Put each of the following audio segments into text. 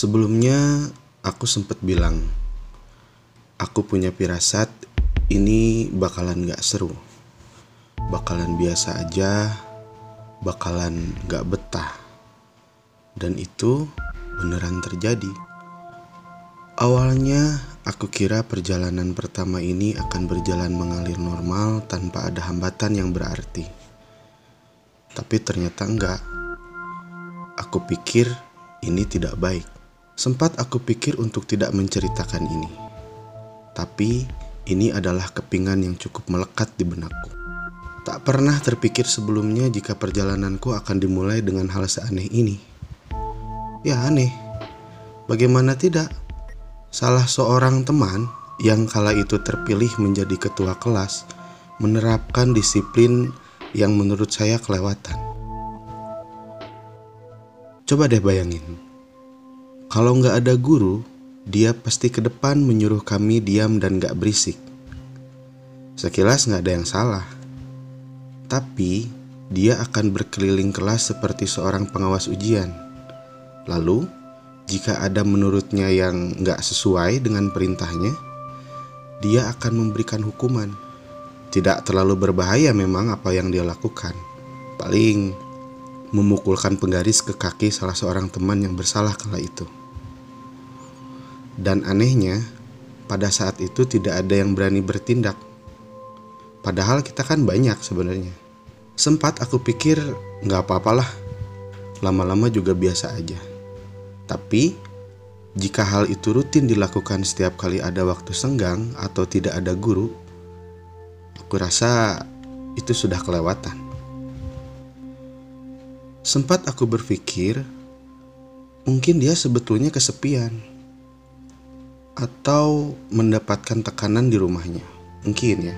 Sebelumnya aku sempat bilang, aku punya firasat ini bakalan gak seru. Bakalan biasa aja, bakalan gak betah. Dan itu beneran terjadi. Awalnya aku kira perjalanan pertama ini akan berjalan mengalir normal tanpa ada hambatan yang berarti. Tapi ternyata enggak. Aku pikir ini tidak baik. Sempat aku pikir untuk tidak menceritakan ini. Tapi ini adalah kepingan yang cukup melekat di benakku. Tak pernah terpikir sebelumnya jika perjalananku akan dimulai dengan hal seaneh ini. Ya aneh. Bagaimana tidak? Salah seorang teman yang kala itu terpilih menjadi ketua kelas menerapkan disiplin yang menurut saya kelewatan. Coba deh bayangin, kalau nggak ada guru, dia pasti ke depan menyuruh kami diam dan gak berisik. Sekilas nggak ada yang salah, tapi dia akan berkeliling kelas seperti seorang pengawas ujian. Lalu, jika ada menurutnya yang nggak sesuai dengan perintahnya, dia akan memberikan hukuman. Tidak terlalu berbahaya memang apa yang dia lakukan. Paling memukulkan penggaris ke kaki salah seorang teman yang bersalah kala itu. Dan anehnya, pada saat itu tidak ada yang berani bertindak. Padahal kita kan banyak sebenarnya. Sempat aku pikir nggak apa-apalah, lama-lama juga biasa aja. Tapi, jika hal itu rutin dilakukan setiap kali ada waktu senggang atau tidak ada guru, aku rasa itu sudah kelewatan. Sempat aku berpikir, mungkin dia sebetulnya kesepian atau mendapatkan tekanan di rumahnya. Mungkin ya.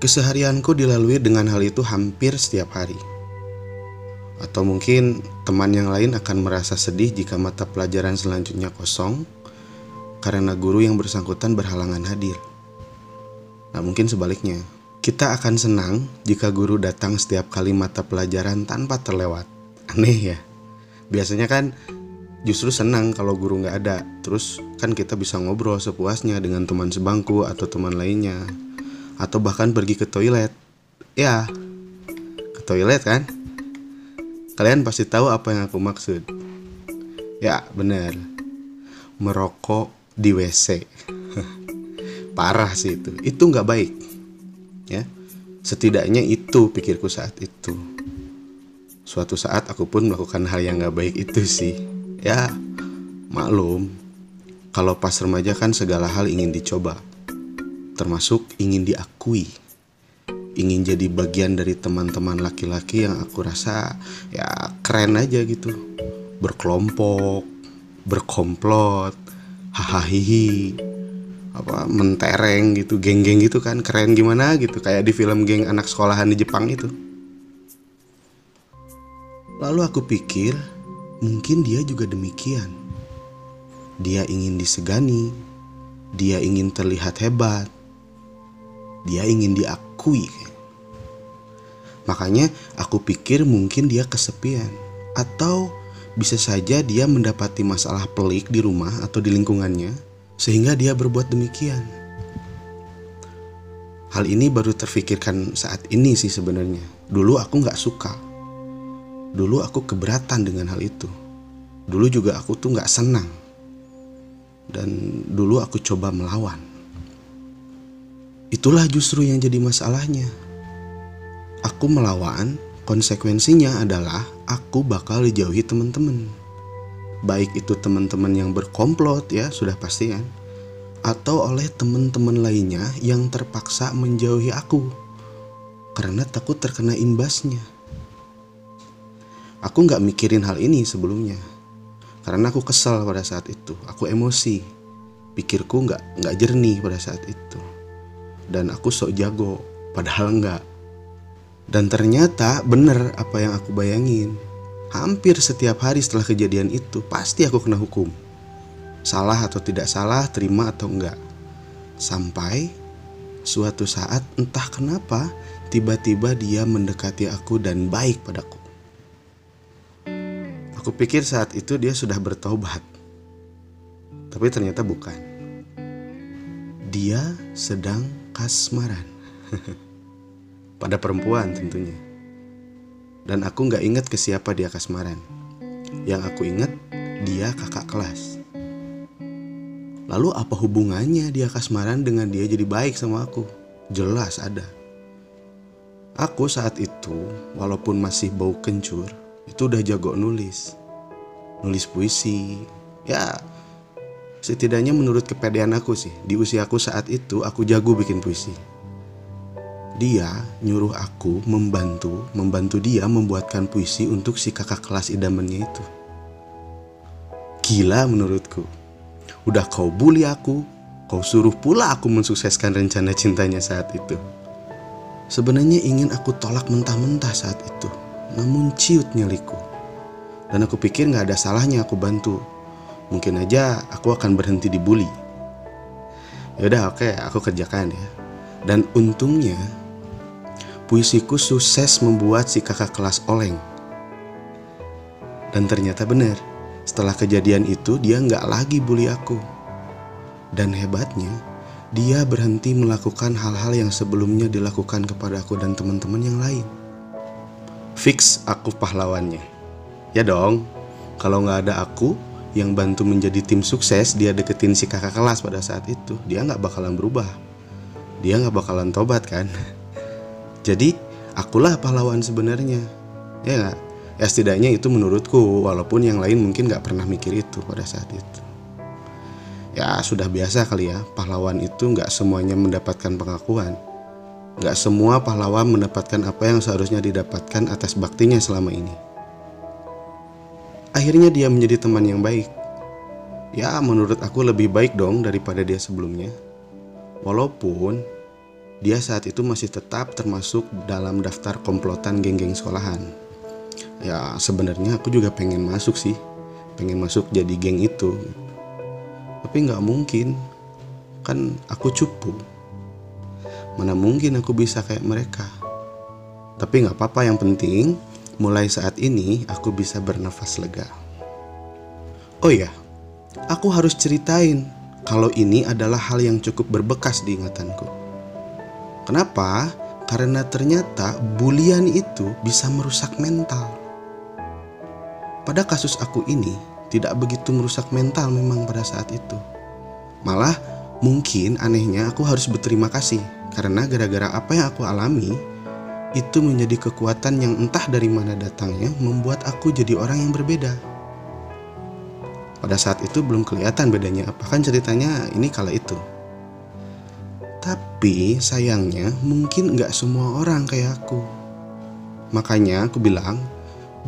Keseharianku dilalui dengan hal itu hampir setiap hari. Atau mungkin teman yang lain akan merasa sedih jika mata pelajaran selanjutnya kosong karena guru yang bersangkutan berhalangan hadir. Nah, mungkin sebaliknya. Kita akan senang jika guru datang setiap kali mata pelajaran tanpa terlewat. Aneh ya. Biasanya kan justru senang kalau guru nggak ada. Terus kan kita bisa ngobrol sepuasnya dengan teman sebangku atau teman lainnya. Atau bahkan pergi ke toilet. Ya, ke toilet kan? Kalian pasti tahu apa yang aku maksud. Ya, benar. Merokok di WC. Parah sih itu. Itu nggak baik. Ya. Setidaknya itu pikirku saat itu. Suatu saat aku pun melakukan hal yang nggak baik itu sih. Ya, maklum. Kalau pas remaja kan segala hal ingin dicoba. Termasuk ingin diakui ingin jadi bagian dari teman-teman laki-laki yang aku rasa ya keren aja gitu berkelompok berkomplot hahaha apa mentereng gitu geng-geng gitu kan keren gimana gitu kayak di film geng anak sekolahan di Jepang itu lalu aku pikir mungkin dia juga demikian dia ingin disegani dia ingin terlihat hebat dia ingin diakui. Makanya aku pikir mungkin dia kesepian atau bisa saja dia mendapati masalah pelik di rumah atau di lingkungannya sehingga dia berbuat demikian. Hal ini baru terfikirkan saat ini sih sebenarnya. Dulu aku nggak suka. Dulu aku keberatan dengan hal itu. Dulu juga aku tuh nggak senang. Dan dulu aku coba melawan. Itulah justru yang jadi masalahnya. Aku melawan, konsekuensinya adalah aku bakal dijauhi teman-teman. Baik itu teman-teman yang berkomplot ya, sudah pasti kan. Atau oleh teman-teman lainnya yang terpaksa menjauhi aku. Karena takut terkena imbasnya. Aku nggak mikirin hal ini sebelumnya. Karena aku kesal pada saat itu. Aku emosi. Pikirku nggak nggak jernih pada saat itu dan aku sok jago padahal enggak dan ternyata bener apa yang aku bayangin hampir setiap hari setelah kejadian itu pasti aku kena hukum salah atau tidak salah terima atau enggak sampai suatu saat entah kenapa tiba-tiba dia mendekati aku dan baik padaku Aku pikir saat itu dia sudah bertobat. Tapi ternyata bukan. Dia sedang kasmaran. Pada perempuan tentunya. Dan aku nggak ingat ke siapa dia kasmaran. Yang aku ingat, dia kakak kelas. Lalu apa hubungannya dia kasmaran dengan dia jadi baik sama aku? Jelas ada. Aku saat itu, walaupun masih bau kencur, itu udah jago nulis. Nulis puisi. Ya, setidaknya menurut kepedean aku sih, di usia aku saat itu aku jago bikin puisi. Dia nyuruh aku membantu, membantu dia membuatkan puisi untuk si kakak kelas idamannya itu. Gila menurutku. Udah kau bully aku, kau suruh pula aku mensukseskan rencana cintanya saat itu. Sebenarnya ingin aku tolak mentah-mentah saat itu, namun ciut nyaliku. Dan aku pikir gak ada salahnya aku bantu. Mungkin aja aku akan berhenti dibully. Yaudah oke, okay, aku kerjakan ya. Dan untungnya puisiku sukses membuat si kakak kelas oleng. Dan ternyata benar, setelah kejadian itu dia nggak lagi bully aku. Dan hebatnya, dia berhenti melakukan hal-hal yang sebelumnya dilakukan kepada aku dan teman-teman yang lain. Fix aku pahlawannya. Ya dong, kalau nggak ada aku yang bantu menjadi tim sukses, dia deketin si kakak kelas pada saat itu, dia nggak bakalan berubah. Dia nggak bakalan tobat kan? Jadi akulah pahlawan sebenarnya. Ya nggak? Ya setidaknya itu menurutku, walaupun yang lain mungkin nggak pernah mikir itu pada saat itu. Ya sudah biasa kali ya, pahlawan itu nggak semuanya mendapatkan pengakuan. Nggak semua pahlawan mendapatkan apa yang seharusnya didapatkan atas baktinya selama ini. Akhirnya dia menjadi teman yang baik. Ya menurut aku lebih baik dong daripada dia sebelumnya. Walaupun dia saat itu masih tetap termasuk dalam daftar komplotan geng-geng sekolahan ya sebenarnya aku juga pengen masuk sih pengen masuk jadi geng itu tapi nggak mungkin kan aku cupu mana mungkin aku bisa kayak mereka. Tapi nggak apa-apa yang penting mulai saat ini aku bisa bernafas lega. Oh ya aku harus ceritain kalau ini adalah hal yang cukup berbekas di ingatanku. Kenapa? Karena ternyata bulian itu bisa merusak mental. Pada kasus aku ini tidak begitu merusak mental memang pada saat itu. Malah mungkin anehnya aku harus berterima kasih karena gara-gara apa yang aku alami itu menjadi kekuatan yang entah dari mana datangnya membuat aku jadi orang yang berbeda. Pada saat itu belum kelihatan bedanya apa kan ceritanya ini kala itu. Tapi sayangnya mungkin nggak semua orang kayak aku. Makanya aku bilang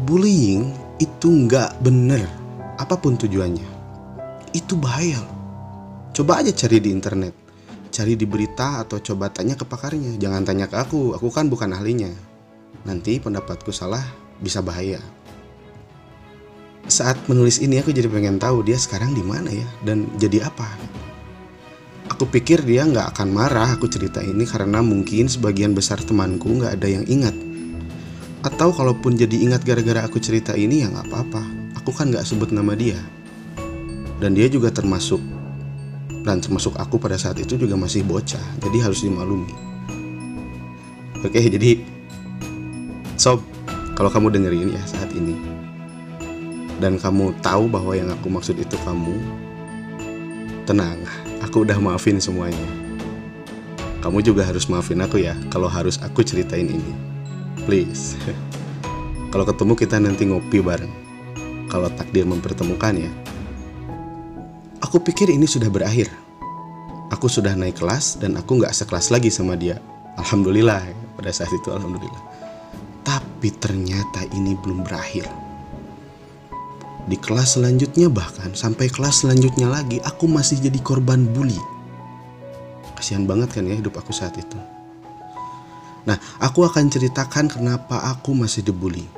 bullying itu nggak bener apa pun tujuannya itu bahaya coba aja cari di internet cari di berita atau coba tanya ke pakarnya. Jangan tanya ke aku aku kan bukan ahlinya. Nanti pendapatku salah bisa bahaya. Saat menulis ini aku jadi pengen tahu dia sekarang di mana ya dan jadi apa. Aku pikir dia nggak akan marah aku cerita ini karena mungkin sebagian besar temanku nggak ada yang ingat. Atau kalaupun jadi ingat gara-gara aku cerita ini ya nggak apa-apa. Aku kan nggak sebut nama dia. Dan dia juga termasuk dan termasuk aku pada saat itu juga masih bocah, jadi harus dimaklumi. Oke, jadi sob, kalau kamu dengerin ya saat ini dan kamu tahu bahwa yang aku maksud itu kamu, tenang, aku udah maafin semuanya. Kamu juga harus maafin aku ya kalau harus aku ceritain ini please kalau ketemu kita nanti ngopi bareng kalau takdir mempertemukan ya aku pikir ini sudah berakhir. Aku sudah naik kelas dan aku nggak sekelas lagi sama dia. Alhamdulillah pada saat itu alhamdulillah. Tapi ternyata ini belum berakhir. Di kelas selanjutnya bahkan sampai kelas selanjutnya lagi aku masih jadi korban bully. Kasihan banget kan ya hidup aku saat itu. Nah, aku akan ceritakan kenapa aku masih dibully.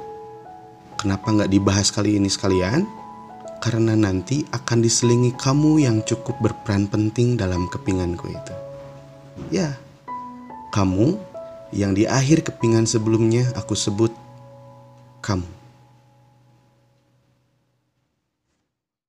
Kenapa nggak dibahas kali ini sekalian? Karena nanti akan diselingi kamu yang cukup berperan penting dalam kepinganku itu. Ya, kamu yang di akhir kepingan sebelumnya aku sebut kamu.